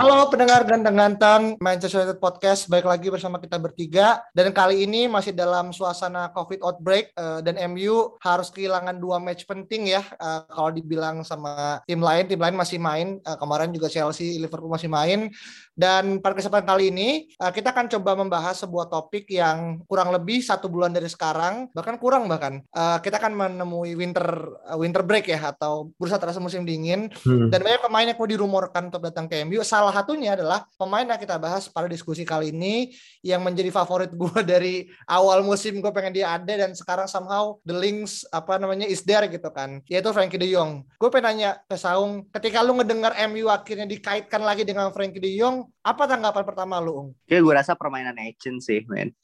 Halo pendengar ganteng-ganteng Manchester United Podcast, baik lagi bersama kita bertiga. Dan kali ini masih dalam suasana COVID outbreak uh, dan MU harus kehilangan dua match penting ya. Uh, kalau dibilang sama tim lain, tim lain masih main. Uh, kemarin juga Chelsea, Liverpool masih main. Dan pada kesempatan kali ini uh, kita akan coba membahas sebuah topik yang kurang lebih satu bulan dari sekarang bahkan kurang bahkan. Uh, kita akan menemui winter uh, winter break ya atau bursa transfer musim dingin. Hmm. dan banyak pemain yang mau dirumorkan untuk datang ke MU salah satunya adalah pemain yang kita bahas pada diskusi kali ini yang menjadi favorit gue dari awal musim gue pengen dia ada dan sekarang somehow the links apa namanya is there gitu kan yaitu Frankie De Jong. Gue pengen nanya ke Saung ketika lu ngedengar MU akhirnya dikaitkan lagi dengan Frankie De Jong apa tanggapan pertama lu Ung? Kayak gue rasa permainan action sih men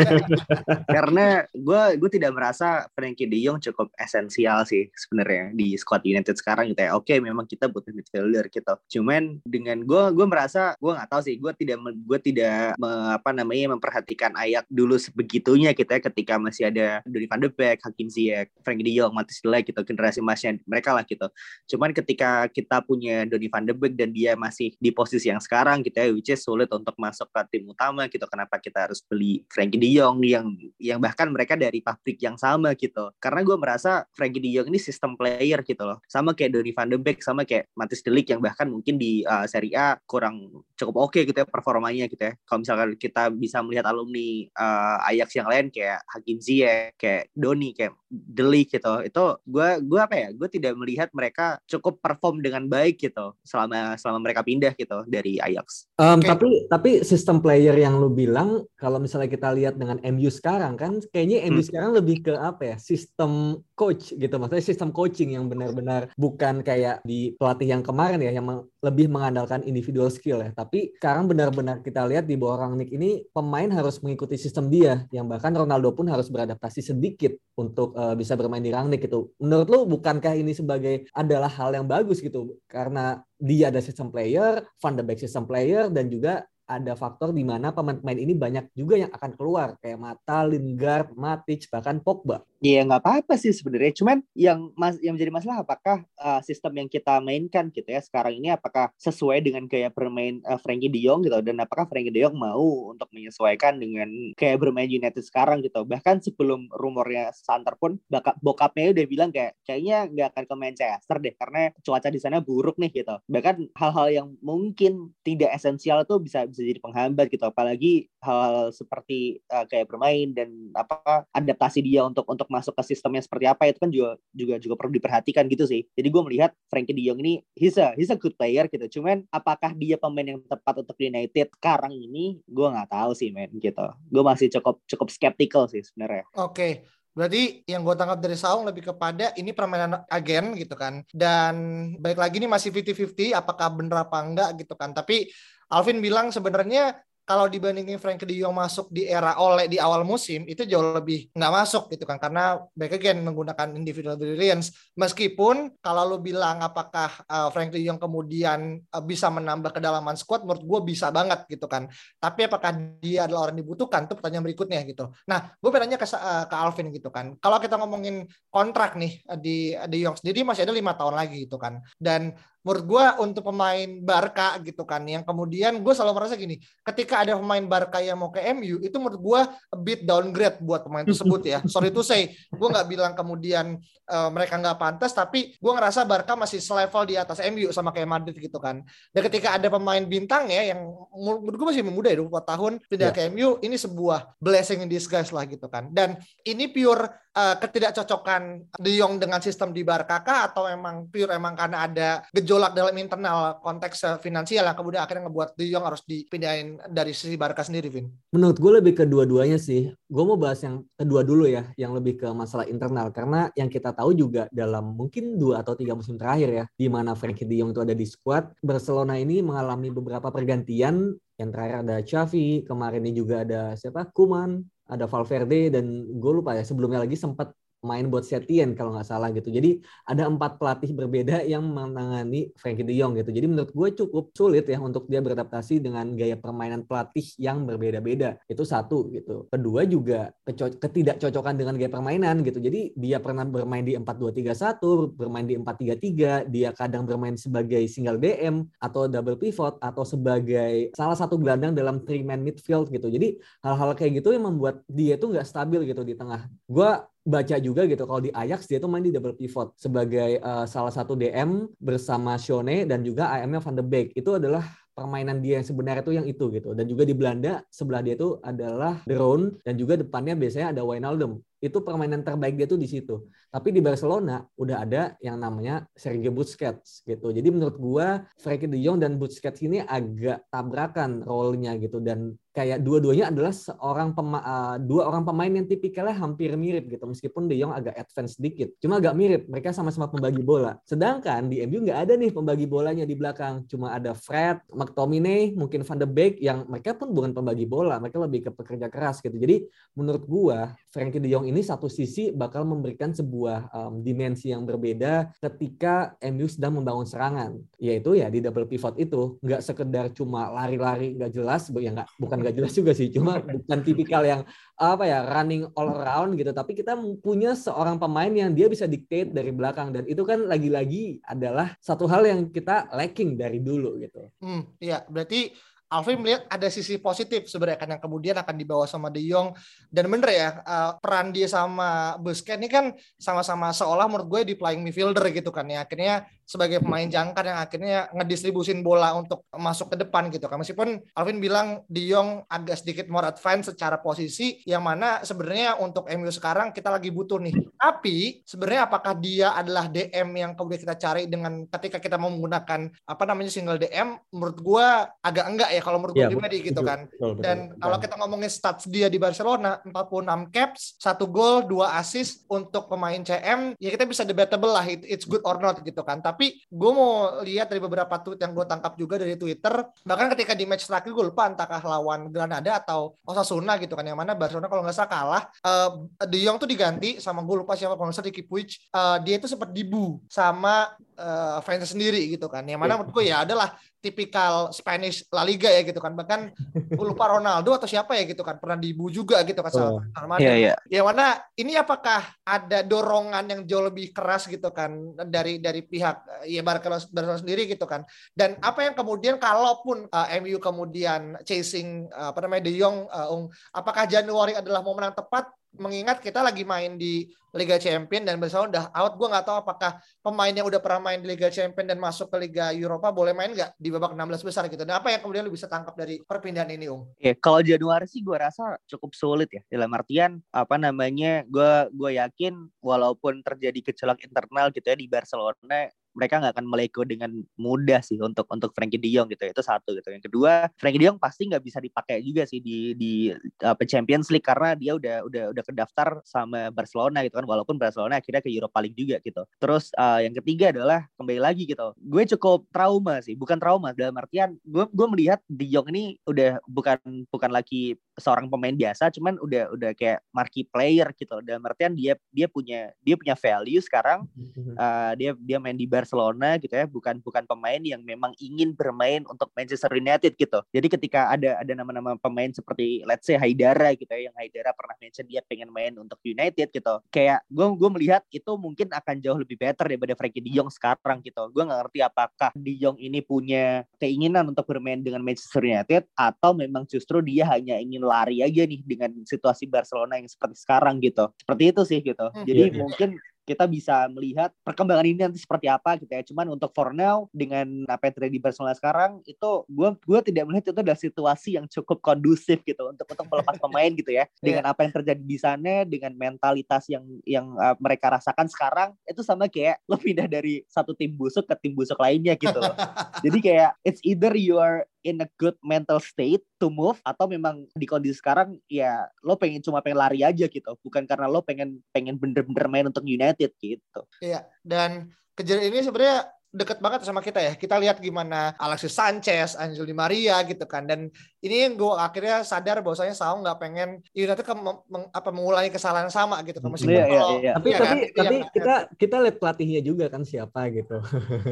karena gue gue tidak merasa Frankie De Jong cukup esensial sih sebenarnya di squad United sekarang gitu ya oke memang kita butuh midfielder gitu cuman dengan gue gue merasa gue nggak tahu sih gue tidak gue tidak me, apa namanya memperhatikan Ayak dulu sebegitunya kita gitu ya ketika masih ada Donny van de Beek, Hakim Ziyech, Frank De Jong, Matis Delay gitu generasi emasnya mereka lah gitu. Cuman ketika kita punya Donny van de Beek dan dia masih di posisi yang sekarang gitu ya which is sulit untuk masuk ke tim utama gitu kenapa kita harus beli Frank De Jong yang yang bahkan mereka dari pabrik yang sama gitu. Karena gue merasa Frank De Jong ini sistem player gitu loh. Sama kayak Donny van de Beek sama kayak Matis Delik yang bahkan mungkin di uh, Serie A kurang cukup oke okay gitu ya performanya gitu ya. Kalau misalkan kita bisa melihat alumni uh, Ajax yang lain kayak Hakim Ziyech, kayak Doni, kayak Deli gitu, itu gue gue apa ya? Gue tidak melihat mereka cukup perform dengan baik gitu selama selama mereka pindah gitu dari Ajax. Um, okay. Tapi tapi sistem player yang lu bilang kalau misalnya kita lihat dengan MU sekarang kan kayaknya MU hmm. sekarang lebih ke apa ya? Sistem coach gitu maksudnya sistem coaching yang benar-benar bukan kayak di pelatih yang kemarin ya yang lebih mengandalkan individual skill ya. Tapi sekarang benar-benar kita lihat di bawah Rangnick ini pemain harus mengikuti sistem dia. Yang bahkan Ronaldo pun harus beradaptasi sedikit untuk uh, bisa bermain di Rangnick itu menurut lu bukankah ini sebagai adalah hal yang bagus gitu? Karena dia ada sistem player, Van de Beek sistem player dan juga ada faktor di mana pemain-pemain ini banyak juga yang akan keluar. Kayak Mata, Lingard, Matic bahkan Pogba. Iya nggak apa-apa sih sebenarnya. Cuman yang mas yang menjadi masalah apakah uh, sistem yang kita mainkan gitu ya sekarang ini apakah sesuai dengan gaya bermain uh, Frankie De Jong gitu dan apakah Frankie De Jong mau untuk menyesuaikan dengan kayak bermain United sekarang gitu. Bahkan sebelum rumornya santer pun bakal bokapnya udah bilang kayak kayaknya nggak akan ke Manchester deh karena cuaca di sana buruk nih gitu. Bahkan hal-hal yang mungkin tidak esensial tuh bisa bisa jadi penghambat gitu. Apalagi hal-hal seperti uh, kayak bermain dan apa adaptasi dia untuk untuk masuk ke sistemnya seperti apa itu kan juga juga juga perlu diperhatikan gitu sih. Jadi gue melihat Frankie De Jong ini he's a he's a good player gitu. Cuman apakah dia pemain yang tepat untuk United sekarang ini gue nggak tahu sih men gitu. Gue masih cukup cukup skeptical sih sebenarnya. Oke. Okay. Berarti yang gue tangkap dari Saung lebih kepada ini permainan agen gitu kan. Dan baik lagi ini masih 50-50 apakah bener apa enggak gitu kan. Tapi Alvin bilang sebenarnya kalau dibandingin Frank De Jong masuk di era oleh di awal musim itu jauh lebih nggak masuk gitu kan karena back again menggunakan individual brilliance meskipun kalau lu bilang apakah uh, Frank De Jong kemudian uh, bisa menambah kedalaman squad menurut gue bisa banget gitu kan. Tapi apakah dia adalah orang dibutuhkan itu pertanyaan berikutnya gitu. Nah gue penanya ke uh, ke Alvin gitu kan. Kalau kita ngomongin kontrak nih di De Jong sendiri masih ada lima tahun lagi gitu kan. Dan menurut gue untuk pemain Barca gitu kan yang kemudian gue selalu merasa gini ketika ada pemain Barca yang mau ke MU itu menurut gue a bit downgrade buat pemain tersebut ya. Sorry to say gue nggak bilang kemudian uh, mereka nggak pantas tapi gue ngerasa Barca masih selevel di atas MU sama kayak Madrid gitu kan. Dan ketika ada pemain bintang ya yang menurut gue masih muda ya 24 tahun pindah yeah. ke MU ini sebuah blessing in disguise lah gitu kan. Dan ini pure uh, ketidakcocokan De Jong dengan sistem di Barca kah atau emang pure emang karena ada gejolak dalam internal konteks uh, finansial yang kemudian akhirnya ngebuat De Jong harus dipindahin dari sisi Barca sendiri, Vin? Menurut gue lebih kedua-duanya sih. Gue mau bahas yang kedua dulu ya, yang lebih ke masalah internal. Karena yang kita tahu juga dalam mungkin dua atau tiga musim terakhir ya, di mana Frankie De Jong itu ada di squad, Barcelona ini mengalami beberapa pergantian yang terakhir ada Xavi, kemarin ini juga ada siapa? Kuman, ada Valverde dan gue lupa ya sebelumnya lagi sempat main buat Setien kalau nggak salah gitu. Jadi ada empat pelatih berbeda yang menangani Frankie De Jong gitu. Jadi menurut gue cukup sulit ya untuk dia beradaptasi dengan gaya permainan pelatih yang berbeda-beda. Itu satu gitu. Kedua juga ketidakcocokan dengan gaya permainan gitu. Jadi dia pernah bermain di 4-2-3-1, bermain di 4-3-3, dia kadang bermain sebagai single DM atau double pivot atau sebagai salah satu gelandang dalam three man midfield gitu. Jadi hal-hal kayak gitu yang membuat dia tuh nggak stabil gitu di tengah. Gue baca juga gitu. Kalau di Ajax dia tuh main di double pivot sebagai uh, salah satu DM bersama Shone dan juga AM-nya Van de Beek. Itu adalah permainan dia yang sebenarnya itu yang itu gitu. Dan juga di Belanda sebelah dia itu adalah De dan juga depannya biasanya ada Wijnaldum. Itu permainan terbaik dia tuh di situ. Tapi di Barcelona udah ada yang namanya Sergio Busquets gitu. Jadi menurut gua Frankie De Jong dan Busquets ini agak tabrakan role-nya gitu. Dan kayak dua-duanya adalah seorang pema uh, dua orang pemain yang tipikalnya hampir mirip gitu meskipun De Jong agak advance sedikit cuma agak mirip mereka sama-sama pembagi bola. Sedangkan di MU nggak ada nih pembagi bolanya di belakang cuma ada Fred McTominay mungkin Van de Beek yang mereka pun bukan pembagi bola mereka lebih ke pekerja keras gitu. Jadi menurut gua Frankie De Jong ini satu sisi bakal memberikan sebuah um, dimensi yang berbeda ketika MU sedang membangun serangan yaitu ya di double pivot itu. Nggak sekedar cuma lari-lari nggak jelas ya nggak bukan nggak jelas juga sih cuma bukan tipikal yang apa ya running all around gitu. Tapi kita punya seorang pemain yang dia bisa dictate dari belakang. Dan itu kan lagi-lagi adalah satu hal yang kita lacking dari dulu gitu. Hmm, iya. Berarti Alvin melihat ada sisi positif sebenarnya kan yang kemudian akan dibawa sama De Jong. Dan bener ya uh, peran dia sama Busquets ini kan sama-sama seolah menurut gue di playing midfielder gitu kan ya. Akhirnya sebagai pemain jangkar yang akhirnya ngedistribusin bola untuk masuk ke depan gitu kan. Meskipun Alvin bilang De Jong agak sedikit more advance secara posisi yang mana sebenarnya untuk MU sekarang kita lagi butuh nih. Tapi sebenarnya apakah dia adalah DM yang kemudian kita cari dengan ketika kita mau menggunakan apa namanya single DM menurut gua agak enggak ya kalau menurut ya, pribadi gitu kan. Betul, betul, Dan betul. kalau kita ngomongin stats dia di Barcelona 46 caps, satu gol, dua assist untuk pemain CM ya kita bisa debatable lah it's good or not gitu kan. Tapi tapi gue mau lihat dari beberapa tweet yang gue tangkap juga dari Twitter. Bahkan ketika di match terakhir gue lupa entahkah lawan Granada atau Osasuna gitu kan yang mana Barcelona kalau nggak salah kalah. Uh, De Jong tuh diganti sama gue lupa siapa salah di Puig. Uh, dia itu sempat dibu sama uh, fans sendiri gitu kan yang mana yeah. menurut gue ya adalah tipikal Spanish La Liga ya gitu kan bahkan gue lupa Ronaldo atau siapa ya gitu kan pernah dibu juga gitu kan oh. sama yeah, yeah. ya mana ini apakah ada dorongan yang jauh lebih keras gitu kan dari dari pihak ya Barcelona, Barcelona sendiri gitu kan dan apa yang kemudian kalaupun uh, MU kemudian chasing uh, apa namanya De Jong uh, apakah Januari adalah momen yang tepat mengingat kita lagi main di Liga Champion dan Barcelona udah out. Gue nggak tahu apakah pemain yang udah pernah main di Liga Champion dan masuk ke Liga Eropa boleh main nggak di babak 16 besar gitu. Dan apa yang kemudian lu bisa tangkap dari perpindahan ini, Ung? Ya, kalau Januari sih gue rasa cukup sulit ya. Dalam artian apa namanya, gue gue yakin walaupun terjadi gejolak internal gitu ya di Barcelona, mereka nggak akan melego dengan mudah sih untuk untuk Frankie De Jong gitu. Itu satu gitu. Yang kedua Frankie De Jong pasti nggak bisa dipakai juga sih di di apa Champions League karena dia udah udah udah kedaftar sama Barcelona gitu kan. Walaupun Barcelona akhirnya ke Europa League juga gitu. Terus uh, yang ketiga adalah kembali lagi gitu. Gue cukup trauma sih. Bukan trauma dalam artian gue gue melihat De Jong ini udah bukan bukan lagi seorang pemain biasa cuman udah udah kayak marquee player gitu. Dalam artian dia dia punya dia punya value sekarang. Uh, dia dia main di Barcelona gitu ya bukan bukan pemain yang memang ingin bermain untuk Manchester United gitu. Jadi ketika ada ada nama-nama pemain seperti let's say Haidara gitu ya yang Haidara pernah mention dia pengen main untuk United gitu. Kayak gue gue melihat itu mungkin akan jauh lebih better daripada Frankie De Jong sekarang gitu. Gue nggak ngerti apakah De Jong ini punya keinginan untuk bermain dengan Manchester United atau memang justru dia hanya ingin lari aja nih dengan situasi Barcelona yang seperti sekarang gitu. Seperti itu sih gitu. Hmm, jadi iya, iya. mungkin kita bisa melihat perkembangan ini nanti seperti apa gitu ya. Cuman untuk for now dengan apa yang terjadi di Barcelona sekarang itu gue gue tidak melihat itu adalah situasi yang cukup kondusif gitu untuk untuk melepas pemain gitu ya. Iya. Dengan apa yang terjadi di sana dengan mentalitas yang yang uh, mereka rasakan sekarang itu sama kayak lo pindah dari satu tim busuk ke tim busuk lainnya gitu. Jadi kayak it's either you are in a good mental state to move atau memang di kondisi sekarang ya lo pengen cuma pengen lari aja gitu. Bukan karena lo pengen pengen bener-bener main untuk United gitu. Iya dan kejadian ini sebenarnya deket banget sama kita ya. Kita lihat gimana Alexis Sanchez, Angel Di Maria gitu kan. Dan ini yang gue akhirnya sadar bahwasanya Saung nggak pengen United ke, meng, apa mengulangi kesalahan sama gitu kan. Meskipun iya, iya, iya. Tapi ya tapi kan, tapi yang, kita kita lihat pelatihnya juga kan siapa gitu.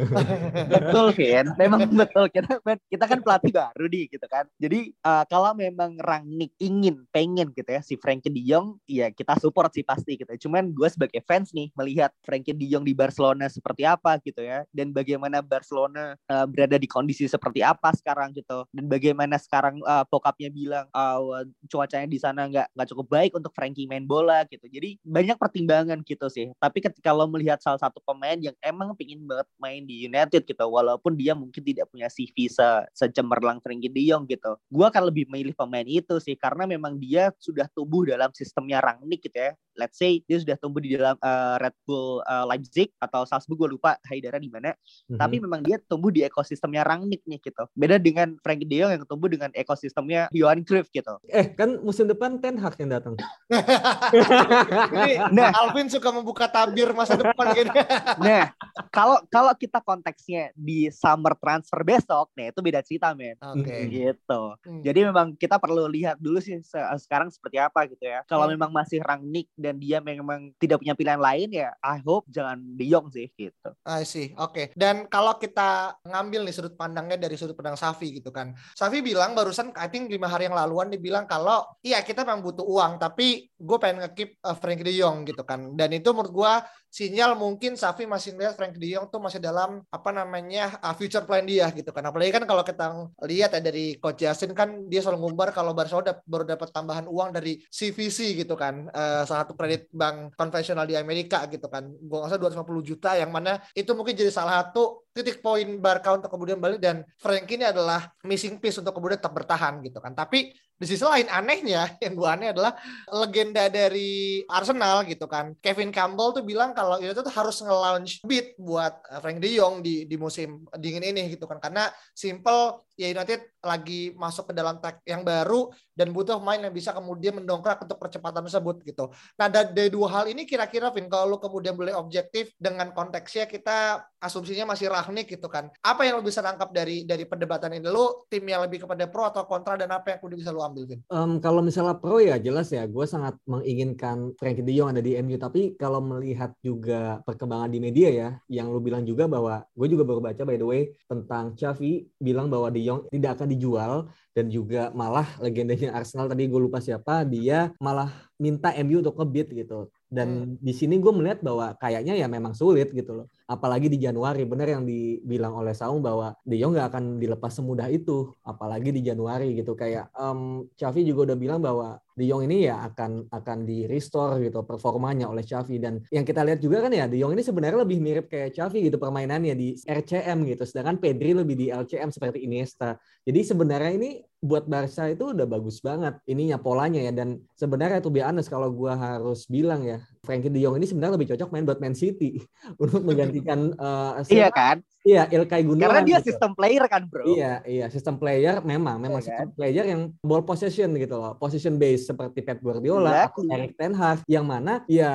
betul Vin. Memang betul kita kita kan pelatih baru nih gitu kan. Jadi uh, kalau memang Rangnick ingin pengen gitu ya si Frankie De Jong ya kita support sih pasti gitu. Cuman gue sebagai fans nih melihat Frankie De Jong di Barcelona seperti apa gitu ya dan dan bagaimana Barcelona uh, berada di kondisi seperti apa sekarang gitu. Dan bagaimana sekarang uh, Pokapnya bilang uh, cuacanya di sana nggak nggak cukup baik untuk Frankie main bola gitu. Jadi banyak pertimbangan gitu sih. Tapi ketika lo melihat salah satu pemain yang emang pingin banget main di United gitu walaupun dia mungkin tidak punya CV se secemerlang Frankie De Jong gitu gue akan lebih memilih pemain itu sih. Karena memang dia sudah tumbuh dalam sistemnya Rangnick gitu ya let's say dia sudah tumbuh di dalam uh, Red Bull uh, Leipzig atau Salzburg gue lupa Haidara di mana hmm Tapi memang dia tumbuh di ekosistemnya Rangnick nih gitu. Beda dengan Frank De Jong yang tumbuh dengan ekosistemnya Johan Cruyff gitu. Eh, kan musim depan Ten Hag yang datang. nah, Alvin suka membuka tabir masa depan gitu. nah, kalau kalau kita konteksnya di summer transfer besok, nih itu beda cerita, men. Oke. Okay. Gitu. Hmm. Jadi memang kita perlu lihat dulu sih sekarang seperti apa gitu ya. Kalau hmm. memang masih Rangnick dan dia memang tidak punya pilihan lain ya, I hope jangan Jong sih gitu. I see. Oke. Okay. Dan kalau kita ngambil nih sudut pandangnya dari sudut pandang Safi gitu kan. Safi bilang barusan I think lima hari yang laluan dia bilang kalau iya kita memang butuh uang tapi gue pengen ngekip uh, Frank De Jong gitu kan. Dan itu menurut gue sinyal mungkin Safi masih melihat Frank De Jong tuh masih dalam apa namanya uh, future plan dia gitu kan. Apalagi kan kalau kita lihat ya dari coach Justin kan dia selalu ngumbar kalau Barcelona baru dapat tambahan uang dari CVC gitu kan. Uh, salah kredit bank konvensional di Amerika gitu kan. Gue nggak salah 250 juta yang mana itu mungkin jadi salah satu titik poin Barca untuk kemudian balik dan Frank ini adalah missing piece untuk kemudian tetap bertahan gitu kan. Tapi di sisi lain anehnya yang gue aneh adalah legenda dari Arsenal gitu kan. Kevin Campbell tuh bilang kalau itu tuh harus nge-launch bid buat Frank De Jong di di musim dingin ini gitu kan. Karena simple ya United lagi masuk ke dalam tag yang baru dan butuh main yang bisa kemudian mendongkrak untuk percepatan tersebut gitu. Nah dari dua hal ini kira-kira Vin kalau lu kemudian boleh objektif dengan konteksnya kita asumsinya masih Rahnik gitu kan. Apa yang lu bisa tangkap dari dari perdebatan ini? Lu tim yang lebih kepada pro atau kontra dan apa yang kemudian bisa lu ambil Vin? Um, kalau misalnya pro ya jelas ya gue sangat menginginkan Frankie De Jong ada di MU tapi kalau melihat juga perkembangan di media ya yang lu bilang juga bahwa gue juga baru baca by the way tentang Xavi bilang bahwa De Jong tidak akan dijual dan juga malah legendanya Arsenal tadi gue lupa siapa dia malah minta MU untuk ngebit gitu dan hmm. di sini gue melihat bahwa kayaknya ya memang sulit gitu loh. Apalagi di Januari benar yang dibilang oleh Saung bahwa De Jong nggak akan dilepas semudah itu. Apalagi di Januari gitu. Kayak um, Xavi juga udah bilang bahwa De Jong ini ya akan akan di restore gitu performanya oleh Xavi. Dan yang kita lihat juga kan ya De Jong ini sebenarnya lebih mirip kayak Xavi gitu permainannya di RCM gitu. Sedangkan Pedri lebih di LCM seperti Iniesta. Jadi sebenarnya ini buat Barca itu udah bagus banget ininya polanya ya. Dan sebenarnya tuh be honest kalau gua harus bilang ya Frankie De Jong ini sebenarnya lebih cocok main buat Man City untuk menggantikan uh, Iya kan? Iya, Ilkay Gundogan. Karena dia gitu. sistem player kan, Bro. Iya, iya, sistem player memang memang iya, sistem kan? player yang ball possession gitu loh. Position base seperti Pep Guardiola exactly. atau Erik ten Hag yang mana ya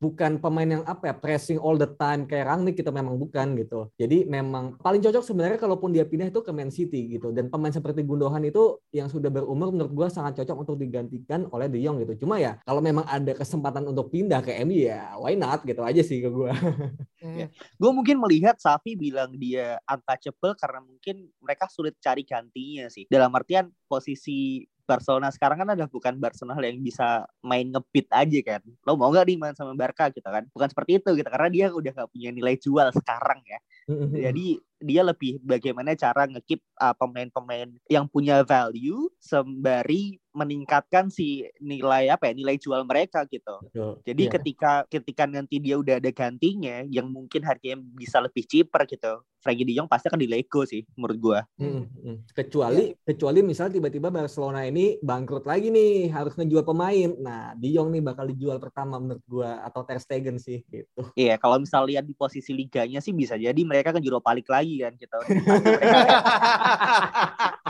bukan pemain yang apa ya, pressing all the time kayak Rangnick kita memang bukan gitu. Jadi memang paling cocok sebenarnya kalaupun dia pindah itu ke Man City gitu. Dan pemain seperti Gundogan itu yang sudah berumur menurut gua sangat cocok untuk digantikan oleh De Jong gitu. Cuma ya kalau memang ada kesempatan untuk pindah ke MU ya why not gitu aja sih ke gua. Hmm. Ya. Gue mungkin melihat Safi bilang dia untouchable karena mungkin mereka sulit cari gantinya sih. Dalam artian posisi Barcelona sekarang kan adalah bukan Barcelona yang bisa main ngebit aja kan. Lo mau gak nih main sama Barca gitu kan? Bukan seperti itu gitu karena dia udah gak punya nilai jual sekarang ya. Mm-hmm. Jadi dia lebih bagaimana cara ngekip uh, pemain-pemain yang punya value sembari meningkatkan si nilai apa ya nilai jual mereka gitu. Betul. Jadi yeah. ketika ketika nanti dia udah ada gantinya yang mungkin harganya bisa lebih cheaper gitu. Frankie De Jong pasti akan di Lego sih menurut gua. Hmm, hmm. Kecuali yeah. kecuali misalnya tiba-tiba Barcelona ini bangkrut lagi nih harus ngejual pemain. Nah, De Jong nih bakal dijual pertama menurut gua atau Ter Stegen sih gitu. Iya, yeah, kalau misal lihat di posisi liganya sih bisa jadi mereka kan Euro balik lagi kan gitu.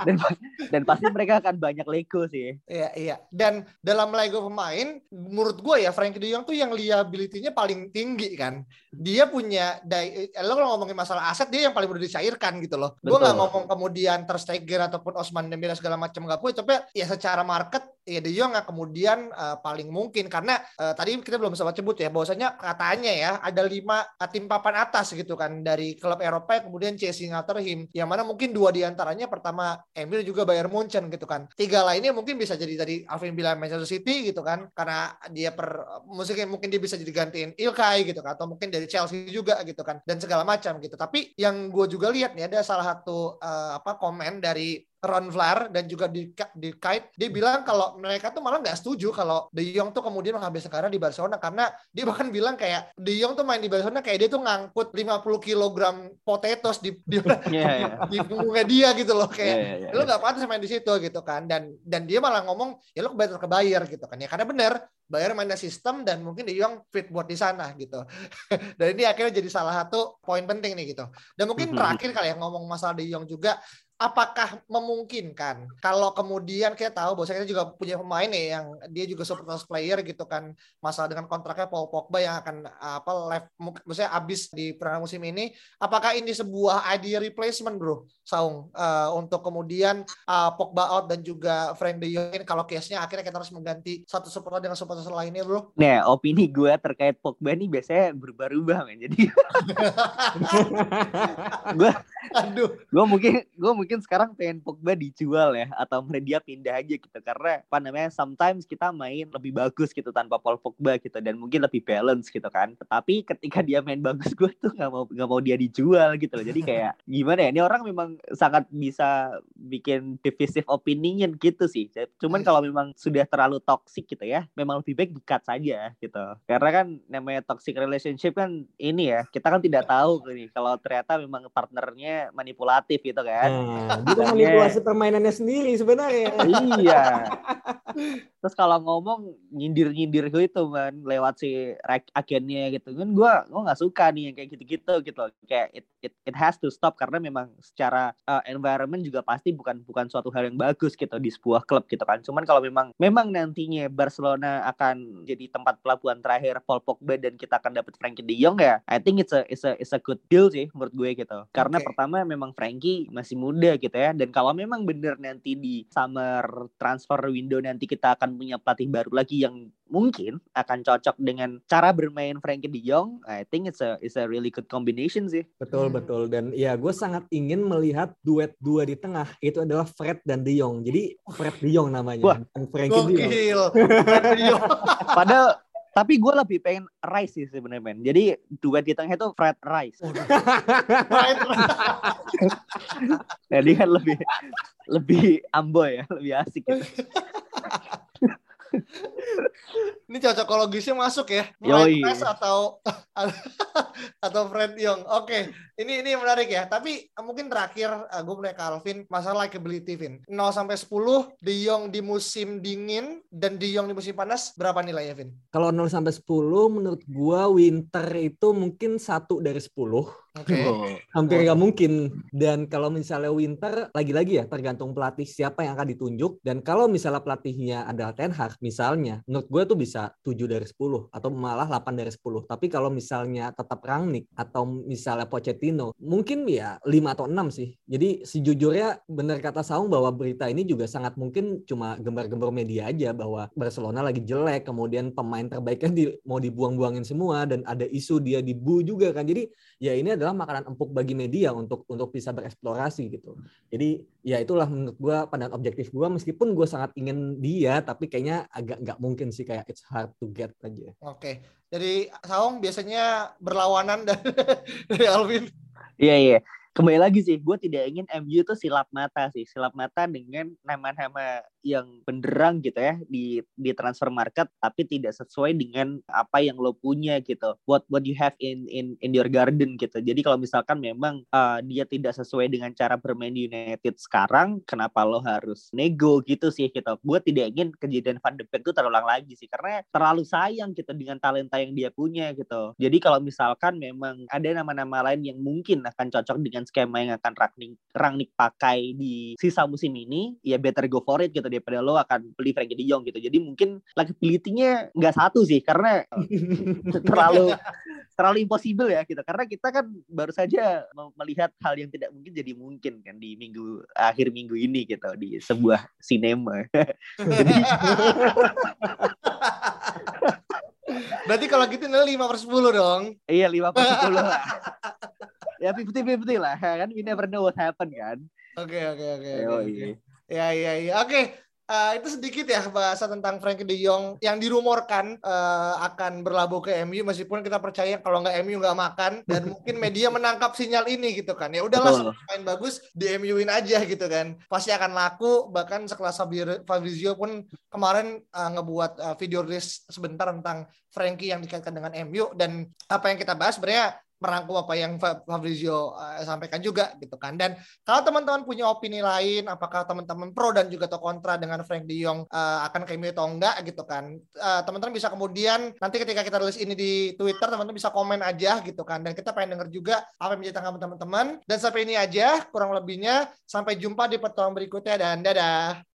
dan, dan pasti mereka akan banyak Lego sih. Iya, iya. Dan dalam Lego pemain menurut gua ya Frankie De Jong tuh yang liability-nya paling tinggi kan. Dia punya eh, lo kalau ngomongin masalah aset dia yang paling mudah dicairkan gitu loh. Gue nggak ngomong kemudian Ter Stegen ataupun Osman Dembele segala macam nggak punya, tapi ya secara market ya De Jong kemudian uh, paling mungkin karena uh, tadi kita belum sempat sebut ya bahwasanya katanya ya ada lima tim papan atas gitu kan dari klub Eropa kemudian chasing after him yang mana mungkin dua di antaranya pertama Emil juga Bayern Munchen gitu kan. Tiga lainnya mungkin bisa jadi tadi Alvin bilang Manchester City gitu kan karena dia per musiknya mungkin dia bisa jadi gantiin Ilkay gitu kan atau mungkin dari Chelsea juga gitu kan dan segala macam gitu. Tapi yang gue juga lihat nih ada salah satu uh, apa komen dari Ron Vlaar dan juga di, di Kite dia bilang kalau mereka tuh malah nggak setuju kalau De Jong tuh kemudian menghabiskan karir di Barcelona karena dia bahkan bilang kayak De Jong tuh main di Barcelona kayak dia tuh ngangkut 50 kg potatoes di di, yeah, yeah. di punggungnya dia gitu loh kayak yeah, yeah, yeah. lu nggak pantas main di situ gitu kan dan dan dia malah ngomong ya lu better ke Bayer gitu kan ya karena benar Bayer mainnya sistem dan mungkin De Jong fit buat di sana gitu. dan ini akhirnya jadi salah satu poin penting nih gitu. Dan mungkin mm-hmm. terakhir kali ya ngomong masalah De Jong juga apakah memungkinkan? Kalau kemudian kita tahu bahwa kita juga punya pemain nih yang dia juga super player gitu kan. Masalah dengan kontraknya Paul Pogba yang akan apa left maksudnya habis di perang musim ini. Apakah ini sebuah idea replacement bro? Saung uh, untuk kemudian uh, Pogba out dan juga Frank De Jong kalau case-nya akhirnya kita harus mengganti satu supporter dengan supporter lainnya bro. Nah opini gue terkait Pogba nih biasanya berubah-ubah men. Jadi gue aduh. Gue mungkin gue mungkin sekarang pengen Pogba dijual ya atau dia pindah aja gitu. Karena apa namanya sometimes kita main lebih bagus gitu tanpa Paul Pogba gitu dan mungkin lebih balance gitu kan. Tetapi ketika dia main bagus gue tuh nggak mau nggak mau dia dijual gitu loh. Jadi kayak gimana ya ini orang memang sangat bisa bikin divisive opinion gitu sih. Cuman kalau memang sudah terlalu toxic gitu ya memang lebih baik dikat saja gitu. Karena kan namanya toxic relationship kan ini ya kita kan tidak tahu nih kalau ternyata memang partnernya manipulatif gitu kan hmm Nah, dia manipulasi permainannya sendiri sebenarnya. iya. Terus kalau ngomong nyindir-nyindir gitu kan lewat si agennya gitu kan gue gue nggak suka nih yang kayak gitu-gitu gitu kayak it, it, it has to stop karena memang secara uh, environment juga pasti bukan bukan suatu hal yang bagus gitu di sebuah klub gitu kan cuman kalau memang memang nantinya Barcelona akan jadi tempat pelabuhan terakhir Paul Pogba dan kita akan dapat Frankie De Jong ya I think it's a it's a it's a good deal sih menurut gue gitu karena okay. pertama memang Frankie masih muda gitu ya dan kalau memang bener nanti di summer transfer window nanti kita akan punya pelatih baru lagi yang mungkin akan cocok dengan cara bermain Frankie De Jong, I think it's a it's a really good combination sih. Betul hmm. betul dan ya gue sangat ingin melihat duet dua di tengah itu adalah Fred dan De Jong. Jadi Fred De Jong namanya, Wah, Frankie De Jong. Padahal tapi gue lebih pengen Rice sih sebenarnya men. Jadi duet di tengah itu Fred Rice. Jadi kan lebih lebih amboy ya, lebih asik gitu. Ini cocokologisnya masuk ya. Yoi. atau atau Fred Young. Oke, okay. ini ini menarik ya. Tapi eh, mungkin terakhir uh, gue mulai ke Alvin masalah likability Vin. 0 sampai 10 De Jong di musim dingin dan De Jong di musim panas berapa nilainya Vin? Kalau 0 sampai 10 menurut gue winter itu mungkin satu dari 10 Okay. Oh, hampir nggak mungkin. Dan kalau misalnya Winter, lagi-lagi ya tergantung pelatih siapa yang akan ditunjuk. Dan kalau misalnya pelatihnya adalah Ten Hag, misalnya, menurut gue tuh bisa 7 dari 10 atau malah 8 dari 10. Tapi kalau misalnya tetap Rangnick atau misalnya Pochettino, mungkin ya 5 atau 6 sih. Jadi sejujurnya benar kata Saung bahwa berita ini juga sangat mungkin cuma gembar-gembar media aja bahwa Barcelona lagi jelek, kemudian pemain terbaiknya di, mau dibuang-buangin semua dan ada isu dia dibu juga kan. Jadi ya ini adalah makanan empuk bagi media untuk untuk bisa bereksplorasi gitu. Jadi ya itulah menurut gue pandangan objektif gue meskipun gue sangat ingin dia tapi kayaknya agak nggak mungkin sih kayak it's hard to get aja. Oke. Jadi Saung biasanya berlawanan dari, dari Alvin. Iya iya. kembali lagi sih gue tidak ingin MU itu silap mata sih silap mata dengan nama-nama yang benderang gitu ya di di transfer market tapi tidak sesuai dengan apa yang lo punya gitu. What what you have in in in your garden gitu. Jadi kalau misalkan memang uh, dia tidak sesuai dengan cara bermain United sekarang kenapa lo harus nego gitu sih gitu? Gue tidak ingin kejadian Van de Beek itu terulang lagi sih karena terlalu sayang gitu dengan talenta yang dia punya gitu. Jadi kalau misalkan memang ada nama-nama lain yang mungkin akan cocok dengan skema yang akan Rangnick Rangnick pakai di sisa musim ini ya better go for it gitu daripada lo akan beli Frankie De Jong gitu. Jadi mungkin likability-nya nggak satu sih karena terlalu terlalu impossible ya gitu. Karena kita kan baru saja melihat hal yang tidak mungkin jadi mungkin kan di minggu akhir minggu ini gitu di sebuah sinema. jadi Berarti kalau gitu nilai 5 per 10 dong. Iya 5 per 10 lah. ya 50-50 lah kan. We never know what happen kan. Oke oke oke. Ya ya ya. Oke. Uh, itu sedikit ya bahasa tentang Frankie De Jong yang dirumorkan uh, akan berlabuh ke MU meskipun kita percaya kalau nggak MU nggak makan dan mungkin media menangkap sinyal ini gitu kan. Ya udahlah main bagus di MU-in aja gitu kan. Pasti akan laku bahkan sekelas Fabrizio pun kemarin uh, ngebuat uh, video list sebentar tentang Frankie yang dikaitkan dengan MU dan apa yang kita bahas sebenarnya merangkum apa yang Fabrizio uh, sampaikan juga gitu kan. Dan kalau teman-teman punya opini lain, apakah teman-teman pro dan juga atau kontra dengan Frank De Jong uh, akan ke MU atau enggak gitu kan. Uh, teman-teman bisa kemudian nanti ketika kita tulis ini di Twitter, teman-teman bisa komen aja gitu kan. Dan kita pengen denger juga apa yang menjadi tanggapan teman-teman. Dan sampai ini aja kurang lebihnya. Sampai jumpa di pertemuan berikutnya dan dadah.